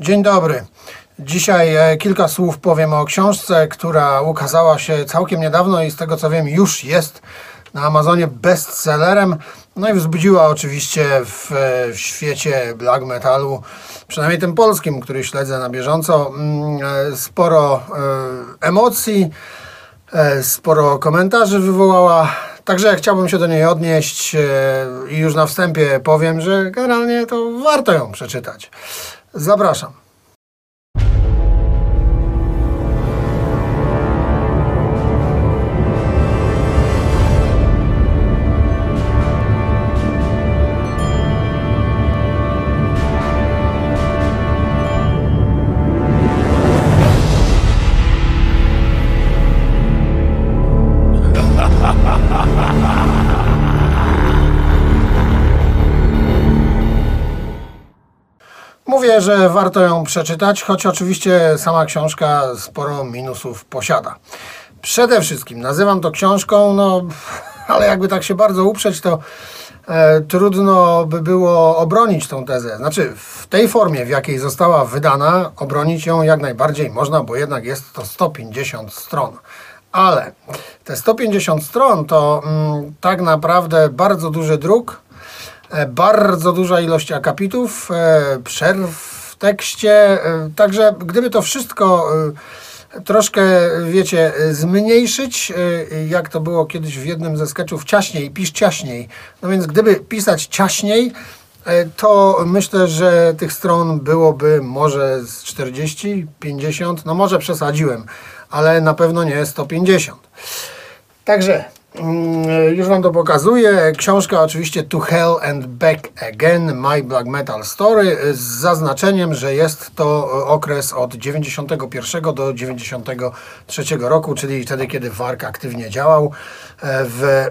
Dzień dobry. Dzisiaj e, kilka słów powiem o książce, która ukazała się całkiem niedawno i z tego co wiem już jest na Amazonie bestsellerem. No i wzbudziła oczywiście w, e, w świecie black metalu, przynajmniej tym polskim, który śledzę na bieżąco, mm, e, sporo emocji, sporo komentarzy wywołała. Także chciałbym się do niej odnieść i już na wstępie powiem, że generalnie to warto ją przeczytać. Zapraszam. Że warto ją przeczytać, choć oczywiście sama książka sporo minusów posiada. Przede wszystkim nazywam to książką, no ale jakby tak się bardzo uprzeć, to e, trudno by było obronić tą tezę. Znaczy, w tej formie, w jakiej została wydana, obronić ją jak najbardziej można, bo jednak jest to 150 stron. Ale te 150 stron to mm, tak naprawdę bardzo duży druk, bardzo duża ilość akapitów, e, przerw w tekście. e, Także gdyby to wszystko e, troszkę, wiecie, e, zmniejszyć, e, jak to było kiedyś w jednym ze sketchów, ciaśniej, pisz ciaśniej. No więc gdyby pisać ciaśniej, e, to myślę, że tych stron byłoby może z 40, 50, no może przesadziłem, ale na pewno nie 150. Także już Wam to pokazuję. Książka oczywiście To Hell and Back Again, My Black Metal Story z zaznaczeniem, że jest to okres od 91 do 93 roku, czyli wtedy, kiedy Wark aktywnie działał e, w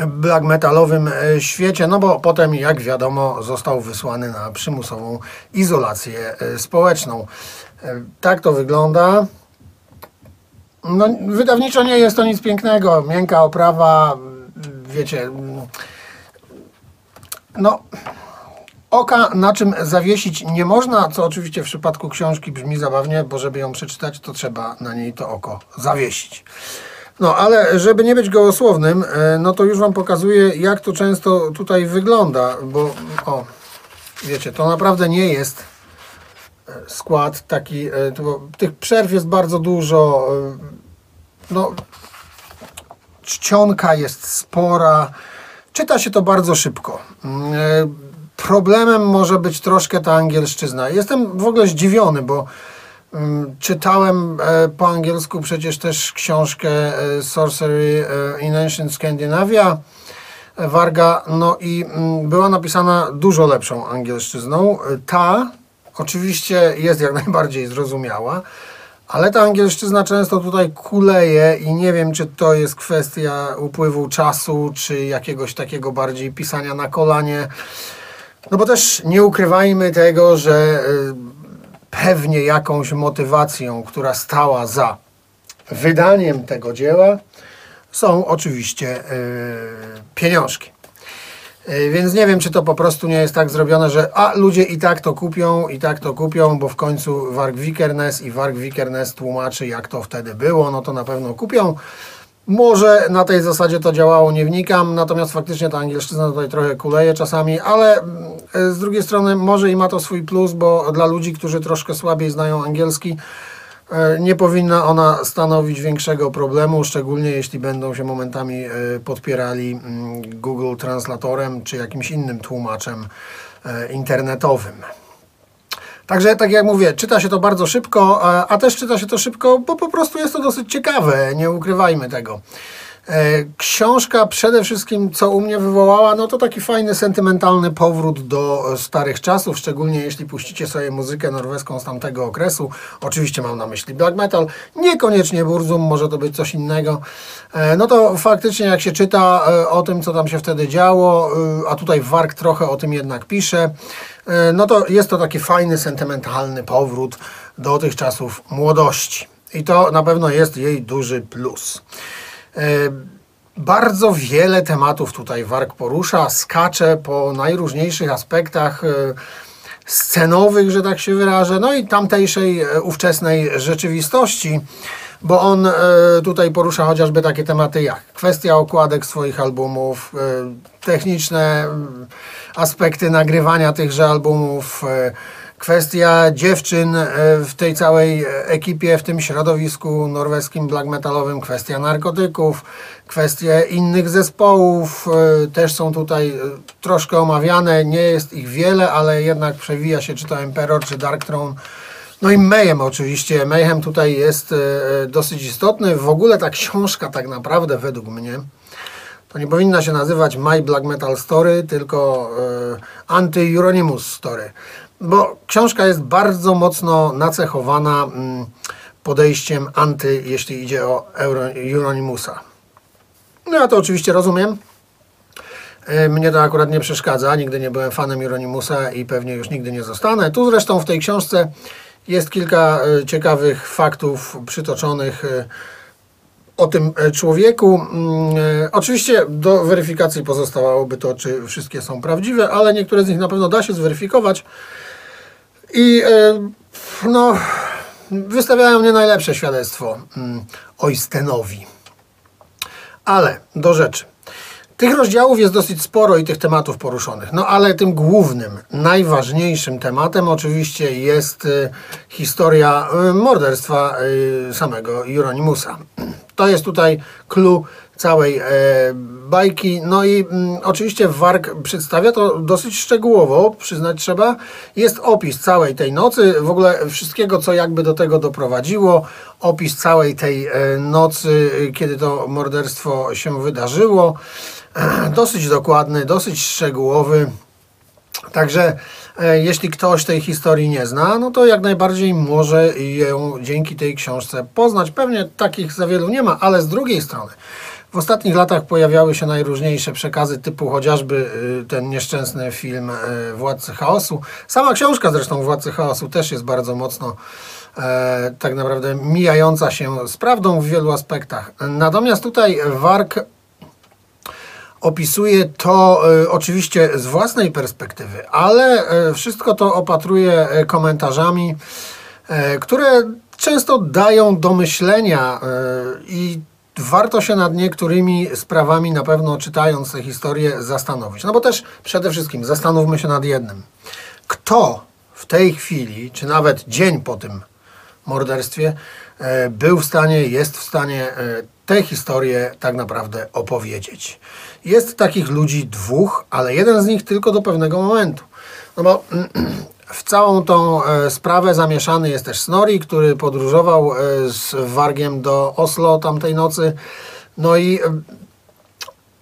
black metalowym e, świecie, no bo potem, jak wiadomo, został wysłany na przymusową izolację e, społeczną. E, Tak to wygląda. No, wydawniczo nie jest to nic pięknego. Miękka oprawa, wiecie. No, oka na czym zawiesić nie można, co oczywiście w przypadku książki brzmi zabawnie, bo żeby ją przeczytać, to trzeba na niej to oko zawiesić. No, ale żeby nie być gołosłownym, e, no to już Wam pokazuję, jak to często tutaj wygląda, bo o, wiecie, to naprawdę nie jest e, skład taki, e, tych przerw jest bardzo dużo, no, czcionka jest spora, czyta się to bardzo szybko. Mm, e, Problemem może być troszkę ta angielszczyzna. Jestem w ogóle zdziwiony, bo mm, czytałem e, po angielsku przecież też książkę e, Sorcery in Ancient Scandinavia Warga, no i mm, była napisana dużo lepszą angielszczyzną. Ta oczywiście jest jak najbardziej zrozumiała, ale ta angielszczyzna często tutaj kuleje i nie wiem, czy to jest kwestia upływu czasu, czy jakiegoś takiego bardziej pisania na kolanie. No bo też nie ukrywajmy tego, że y, pewnie jakąś motywacją, która stała za wydaniem tego dzieła, są oczywiście y, pieniążki. Y, Więc nie wiem, czy to po prostu nie jest tak zrobione, że a ludzie i tak to kupią, i tak to kupią, bo w końcu Warg Vikernes i Warg Vikernes tłumaczy, jak to wtedy było, no to na pewno kupią. Może na tej zasadzie to działało, nie wnikam, natomiast faktycznie ta angielszczyzna tutaj trochę kuleje czasami, ale mm, z drugiej strony może i ma to swój plus, bo dla ludzi, którzy troszkę słabiej znają angielski, e, nie powinna ona stanowić większego problemu, szczególnie jeśli będą się momentami e, podpierali mm, Google Translatorem czy jakimś innym tłumaczem e, internetowym. Także, tak jak mówię, czyta się to bardzo szybko, a też czyta się to szybko, bo po prostu jest to dosyć ciekawe, nie ukrywajmy tego. E, Książka przede wszystkim, co u mnie wywołała, no to taki fajny, sentymentalny powrót do e, starych czasów, szczególnie jeśli puścicie sobie muzykę norweską z tamtego okresu. Oczywiście mam na myśli black metal, niekoniecznie Burzum, może to być coś innego. E, No to faktycznie jak się czyta o tym, co tam się wtedy działo, a tutaj Warg trochę o tym jednak pisze, no to jest to taki fajny, sentymentalny powrót do tych czasów młodości. I to na pewno jest jej duży plus. E, Bardzo wiele tematów tutaj Warg porusza, skacze po najróżniejszych aspektach. e, scenowych, że tak się wyrażę, no i tamtejszej e, ówczesnej rzeczywistości, bo on tutaj porusza chociażby takie tematy jak kwestia okładek swoich albumów, techniczne mm, aspekty nagrywania tychże albumów, kwestia dziewczyn e, w tej całej ekipie, w tym środowisku norweskim black metalowym, kwestia narkotyków, kwestie innych zespołów e, też są tutaj e, troszkę omawiane. Nie jest ich wiele, ale jednak przewija się czy to Emperor, czy Dark Throne. No i Mayhem oczywiście. Mayhem tutaj jest dosyć istotny. W ogóle ta książka tak naprawdę według mnie to nie powinna się nazywać My Black Metal Story, tylko Anti-Euronymous Story bo książka jest bardzo mocno nacechowana mm, podejściem anty, jeśli idzie o Euronymousa. No ja to oczywiście rozumiem. E, mnie to akurat nie przeszkadza, nigdy nie byłem fanem Euronymousa i pewnie już nigdy nie zostanę. Tu zresztą w tej książce jest kilka e, ciekawych faktów przytoczonych o tym człowieku. Mm, oczywiście do weryfikacji pozostawałoby to, czy wszystkie są prawdziwe, ale niektóre z nich na pewno da się zweryfikować. I e, no, wystawiają nie najlepsze świadectwo mm, Oystenowi. Ale do rzeczy. Tych rozdziałów jest dosyć sporo i tych tematów poruszonych. No ale tym głównym, najważniejszym tematem oczywiście jest y, historia y, morderstwa y, samego Jeronimusa. To jest tutaj clue całej e, bajki. No i mm, oczywiście Warg przedstawia to dosyć szczegółowo, przyznać trzeba. Jest opis całej tej nocy, w ogóle wszystkiego, co jakby do tego doprowadziło. Opis całej tej e, nocy, kiedy to morderstwo się wydarzyło. Dosyć dokładny, dosyć szczegółowy. Także e, jeśli ktoś tej historii nie zna, no to jak najbardziej może ją dzięki tej książce poznać. Pewnie takich za wielu nie ma, ale z drugiej strony w ostatnich latach pojawiały się najróżniejsze przekazy, typu chociażby y, ten nieszczęsny film y, Władcy Chaosu. Sama książka zresztą Władcy Chaosu też jest bardzo mocno e, tak naprawdę mijająca się z prawdą w wielu aspektach. Natomiast tutaj Wark opisuje to e, oczywiście z własnej perspektywy, ale e, wszystko to opatruje komentarzami, które często dają do myślenia i warto się nad niektórymi sprawami na pewno czytając tę historię zastanowić. No bo też przede wszystkim zastanówmy się nad jednym. Kto w tej chwili, czy nawet dzień po tym morderstwie, e, był w stanie, jest w stanie e, tę historię tak naprawdę opowiedzieć. Jest takich ludzi dwóch, ale jeden z nich tylko do pewnego momentu. No bo W całą tą e, sprawę zamieszany jest też Snorri, który podróżował e, z Wargiem do Oslo tamtej nocy. No i e,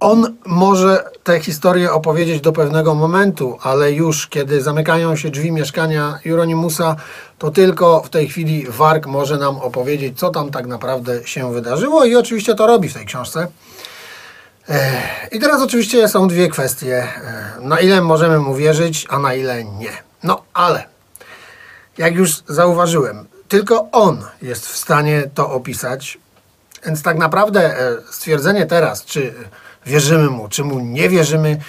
on może tę historię opowiedzieć do pewnego momentu, ale już kiedy zamykają się drzwi mieszkania Jeronimusa, to tylko w tej chwili Warg może nam opowiedzieć, co tam tak naprawdę się wydarzyło i oczywiście to robi w tej książce. I teraz oczywiście są dwie kwestie. Na ile możemy mu wierzyć, a na ile nie. No ale, jak już zauważyłem, tylko on jest w stanie to opisać, więc tak naprawdę e, stwierdzenie teraz, czy wierzymy mu, czy mu nie wierzymy,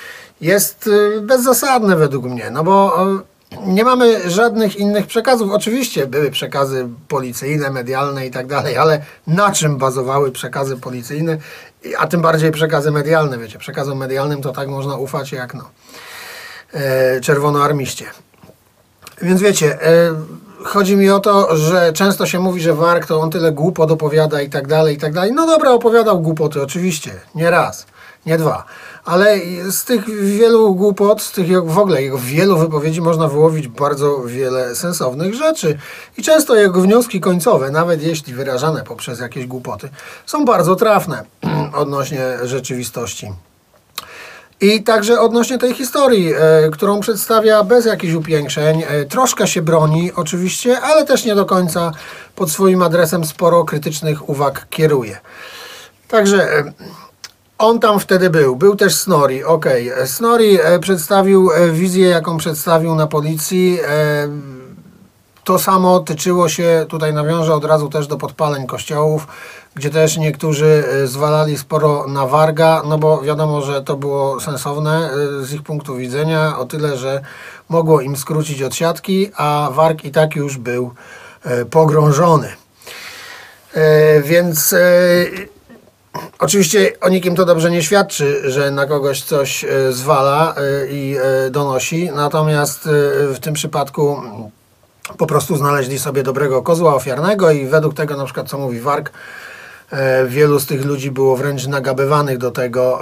jest e, bezzasadne według mnie, no bo e, nie mamy żadnych innych przekazów. Oczywiście były przekazy policyjne, medialne i tak dalej, ale na czym bazowały przekazy policyjne, a tym bardziej przekazy medialne, wiecie, przekazom medialnym to tak można ufać jak no czerwonoarmiście. Więc wiecie, e, chodzi mi o to, że często się mówi, że Wark to on tyle głupot opowiada i tak dalej, i tak dalej. No dobra, opowiadał głupoty, oczywiście, nie raz, nie dwa. Ale z tych wielu głupot, z tych w ogóle jego wielu wypowiedzi można wyłowić bardzo wiele sensownych rzeczy. I często jego wnioski końcowe, nawet jeśli wyrażane poprzez jakieś głupoty, są bardzo trafne odnośnie rzeczywistości. I także odnośnie tej historii, e, którą przedstawia bez jakichś upiększeń, e, troszkę się broni oczywiście, ale też nie do końca pod swoim adresem sporo krytycznych uwag kieruje. Także e, on tam wtedy był. Był też Snorri, ok. Snorri e, przedstawił e, wizję, jaką przedstawił na policji. To samo tyczyło się, tutaj nawiążę od razu też do podpaleń kościołów, gdzie też niektórzy e, zwalali sporo na Warga, no bo wiadomo, że to było sensowne e, z ich punktu widzenia, o tyle, że mogło im skrócić od siatki, a warg i tak już był e, pogrążony. Więc Oczywiście o nikim to dobrze nie świadczy, że na kogoś coś zwala i donosi, natomiast w tym przypadku po prostu znaleźli sobie dobrego kozła ofiarnego i według tego na przykład co mówi Warg, wielu z tych ludzi było wręcz nagabywanych do tego,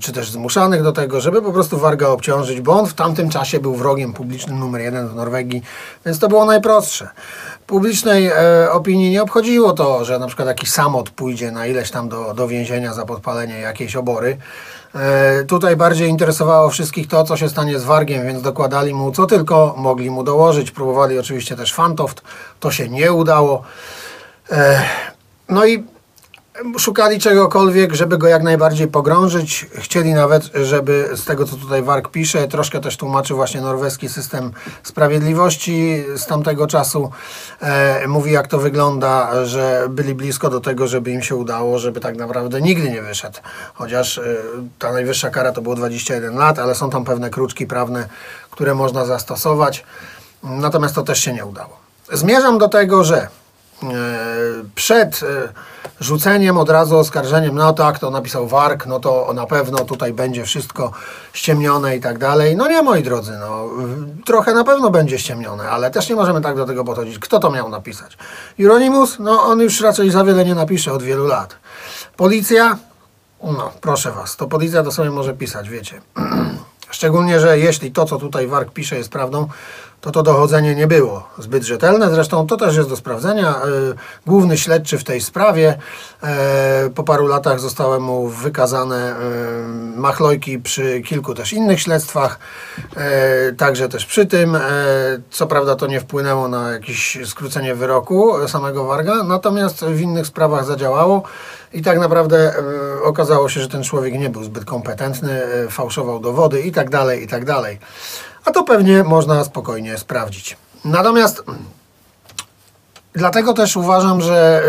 czy też zmuszanych do tego, żeby po prostu Warga obciążyć, bo on w tamtym czasie był wrogiem publicznym numer jeden w Norwegii, więc to było najprostsze publicznej e, opinii nie obchodziło to, że na przykład jakiś samot pójdzie na ileś tam do, do więzienia za podpalenie jakiejś obory. E, tutaj bardziej interesowało wszystkich to, co się stanie z Wargiem, więc dokładali mu co tylko mogli mu dołożyć. Próbowali oczywiście też Fantoft, to się nie udało. E, no i szukali czegokolwiek, żeby go jak najbardziej pogrążyć. Chcieli nawet, żeby z tego, co tutaj Wark pisze, troszkę też tłumaczy właśnie norweski system sprawiedliwości z tamtego czasu. E, mówi, jak to wygląda, że byli blisko do tego, żeby im się udało, żeby tak naprawdę nigdy nie wyszedł. Chociaż e, ta najwyższa kara to było 21 lat, ale są tam pewne kruczki prawne, które można zastosować. Natomiast to też się nie udało. Zmierzam do tego, że przed e, rzuceniem od razu oskarżeniem, no tak, to napisał Wark, no to na pewno tutaj będzie wszystko ściemnione i tak dalej. No nie, moi drodzy, no trochę na pewno będzie ściemnione, ale też nie możemy tak do tego podchodzić. Kto to miał napisać? Euronymous? No on już raczej za wiele nie napisze od wielu lat. Policja? No, proszę was, to policja to sobie może pisać, wiecie. Szczególnie, że jeśli to, co tutaj Wark pisze jest prawdą, to to dochodzenie nie było zbyt rzetelne. Zresztą to też jest do sprawdzenia. E, główny śledczy w tej sprawie e, po paru latach zostały mu wykazane e, machlojki przy kilku też innych śledztwach, także też przy tym. Co prawda to nie wpłynęło na jakieś skrócenie wyroku samego Warga, natomiast w innych sprawach zadziałało i tak naprawdę okazało się, że ten człowiek nie był zbyt kompetentny, fałszował dowody i tak dalej, i tak dalej a to pewnie można spokojnie sprawdzić. Natomiast dlatego też uważam, że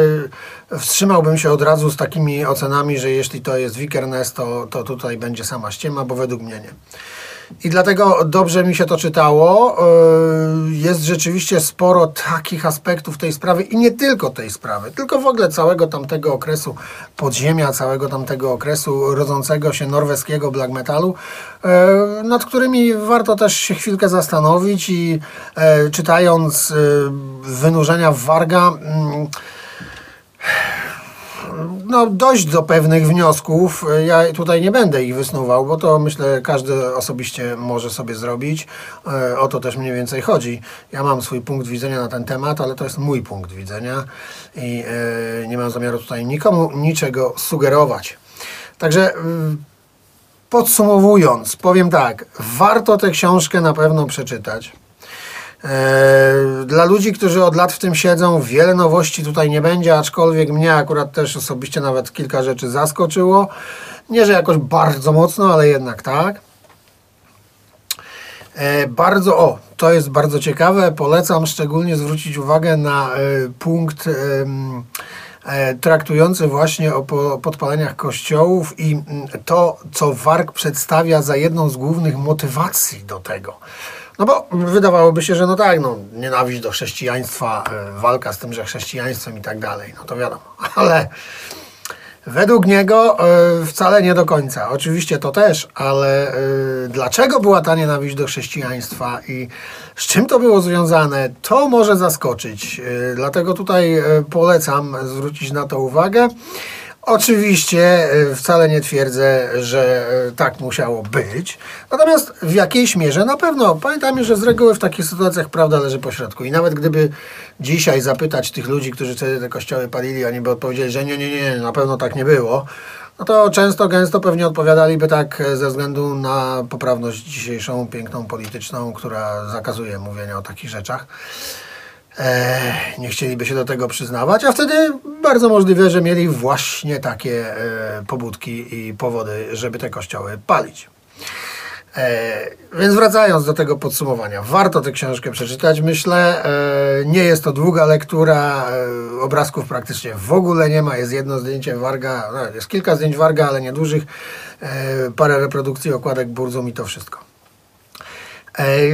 y, wstrzymałbym się od razu z takimi ocenami, że jeśli to jest Vikernes, to, to tutaj będzie sama ściema, bo według mnie nie. I dlatego dobrze mi się to czytało. Yy, jest rzeczywiście sporo takich aspektów tej sprawy i nie tylko tej sprawy, tylko w ogóle całego tamtego okresu podziemia, całego tamtego okresu rodzącego się norweskiego black metalu, yy, nad którymi warto też się chwilkę zastanowić i yy, czytając wynurzenia Warga, mm, no, dojść do pewnych wniosków. Ja tutaj nie będę ich wysnuwał, bo to myślę każdy osobiście może sobie zrobić. E, o to też mniej więcej chodzi. Ja mam swój punkt widzenia na ten temat, ale to jest mój punkt widzenia i e, nie mam zamiaru tutaj nikomu niczego sugerować. Także podsumowując, powiem tak, warto tę książkę na pewno przeczytać. E, dla ludzi, którzy od lat w tym siedzą, wiele nowości tutaj nie będzie, aczkolwiek mnie akurat też osobiście nawet kilka rzeczy zaskoczyło. Nie, że jakoś bardzo mocno, ale jednak tak. E, bardzo, o, to jest bardzo ciekawe. Polecam szczególnie zwrócić uwagę na e, punkt traktujący właśnie o podpaleniach kościołów i to, co Warg przedstawia za jedną z głównych motywacji do tego. No bo wydawałoby się, że no tak, no nienawiść do chrześcijaństwa, e, walka z tymże chrześcijaństwem i tak dalej, no to wiadomo, ale według niego e, wcale nie do końca. Oczywiście to też, ale e, dlaczego była ta nienawiść do chrześcijaństwa i z czym to było związane, to może zaskoczyć. Dlatego tutaj polecam zwrócić na to uwagę. Oczywiście e, wcale nie twierdzę, że e, tak musiało być. Natomiast w jakiejś mierze na pewno. Pamiętajmy, że z reguły w takich sytuacjach prawda leży po środku. I nawet gdyby dzisiaj zapytać tych ludzi, którzy wtedy te kościoły palili, oni by odpowiedzieli, że nie, nie, nie, na pewno tak nie było. No to często, gęsto pewnie odpowiadaliby tak e, ze względu na poprawność dzisiejszą, piękną, polityczną, która zakazuje mówienia o takich rzeczach nie chcieliby się do tego przyznawać, a wtedy bardzo możliwe, że mieli właśnie takie e, pobudki i powody, żeby te kościoły palić. E, więc wracając do tego podsumowania, warto tę książkę przeczytać, myślę. E, nie jest to długa lektura, e, obrazków praktycznie w ogóle nie ma. Jest jedno zdjęcie Warga, no, jest kilka zdjęć Warga, ale niedużych, e, parę reprodukcji okładek Burzum i to wszystko.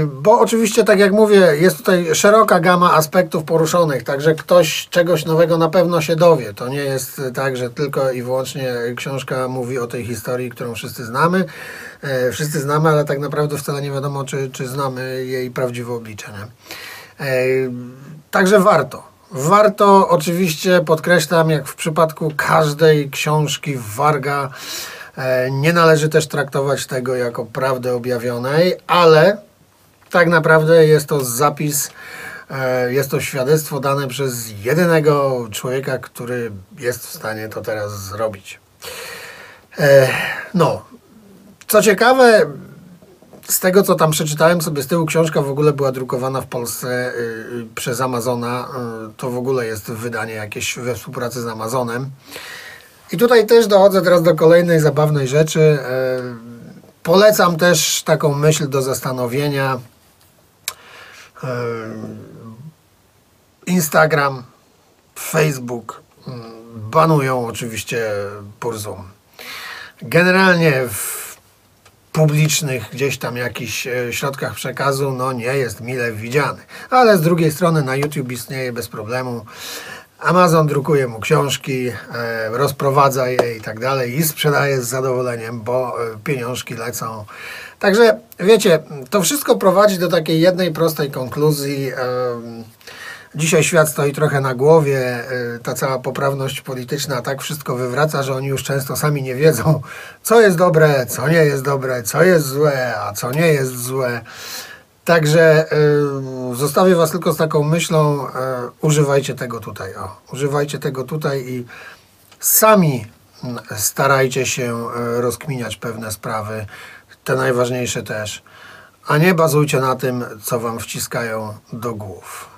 Bo oczywiście, tak jak mówię, jest tutaj szeroka gama aspektów poruszonych, także ktoś czegoś nowego na pewno się dowie. To nie jest tak, że tylko i wyłącznie książka mówi o tej historii, którą wszyscy znamy. E, Wszyscy znamy, ale tak naprawdę wcale nie wiadomo, czy, czy znamy jej prawdziwe oblicze. Nie? Także warto. Warto, oczywiście podkreślam, jak w przypadku każdej książki Warga, nie należy też traktować tego jako prawdy objawionej, ale tak naprawdę jest to zapis, e, jest to świadectwo dane przez jedynego człowieka, który jest w stanie to teraz zrobić. E, No, co ciekawe, z tego co tam przeczytałem sobie z tyłu, książka w ogóle była drukowana w Polsce y, y, przez Amazona. Y, to w ogóle jest wydanie jakieś we współpracy z Amazonem. I tutaj też dochodzę teraz do kolejnej zabawnej rzeczy. Y, Polecam też taką myśl do zastanowienia. Y, Instagram, Facebook mm, banują oczywiście Purzum. Generalnie w publicznych gdzieś tam jakichś e, środkach przekazu, no nie jest mile widziany. Ale z drugiej strony na YouTube istnieje bez problemu. Amazon drukuje mu książki, e, rozprowadza je i tak dalej i sprzedaje z zadowoleniem, bo e, pieniążki lecą. Także wiecie, to wszystko prowadzi do takiej jednej prostej konkluzji. em, Dzisiaj świat stoi trochę na głowie, ta cała poprawność polityczna tak wszystko wywraca, że oni już często sami nie wiedzą, co jest dobre, co nie jest dobre, co jest złe, a co nie jest złe. Także y, zostawię Was tylko z taką myślą, y, używajcie tego tutaj, o, używajcie tego tutaj i sami starajcie się y, rozkminiać pewne sprawy, te najważniejsze też, a nie bazujcie na tym, co Wam wciskają do głów.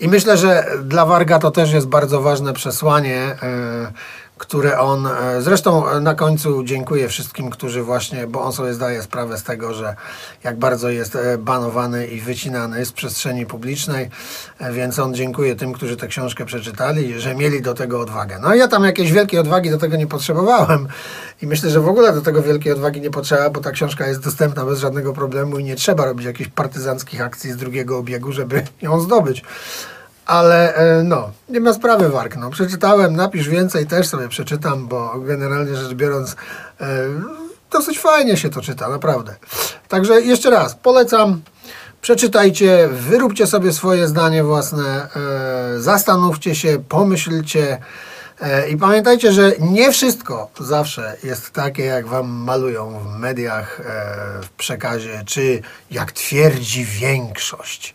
I myślę, że dla Warga to też jest bardzo ważne przesłanie, e, które on. e, Zresztą e, na końcu dziękuję wszystkim, którzy właśnie, bo on sobie zdaje sprawę z tego, że jak bardzo jest e, banowany i wycinany z przestrzeni publicznej, więc on dziękuję tym, którzy tę książkę przeczytali, że mieli do tego odwagę. No ja tam jakiejś wielkiej odwagi do tego nie potrzebowałem i myślę, że w ogóle do tego wielkiej odwagi nie potrzeba, bo ta książka jest dostępna bez żadnego problemu i nie trzeba robić jakichś partyzanckich akcji z drugiego obiegu, żeby ją zdobyć. Ale e, no, nie ma sprawy Wark. No, przeczytałem, napisz więcej, też sobie przeczytam, bo generalnie rzecz biorąc e, dosyć fajnie się to czyta, naprawdę. Także jeszcze raz, polecam, przeczytajcie, wyróbcie sobie swoje zdanie własne, e, zastanówcie się, pomyślcie i pamiętajcie, że nie wszystko zawsze jest takie, jak wam malują w mediach, w przekazie, czy jak twierdzi większość.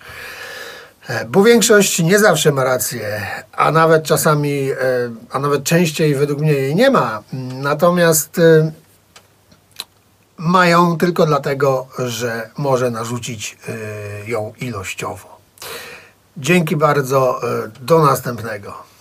E, Bo większość nie zawsze ma rację, a nawet czasami, e, a nawet częściej według mnie jej nie ma. Natomiast e, mają tylko dlatego, że może narzucić ją ilościowo. Dzięki bardzo, do następnego.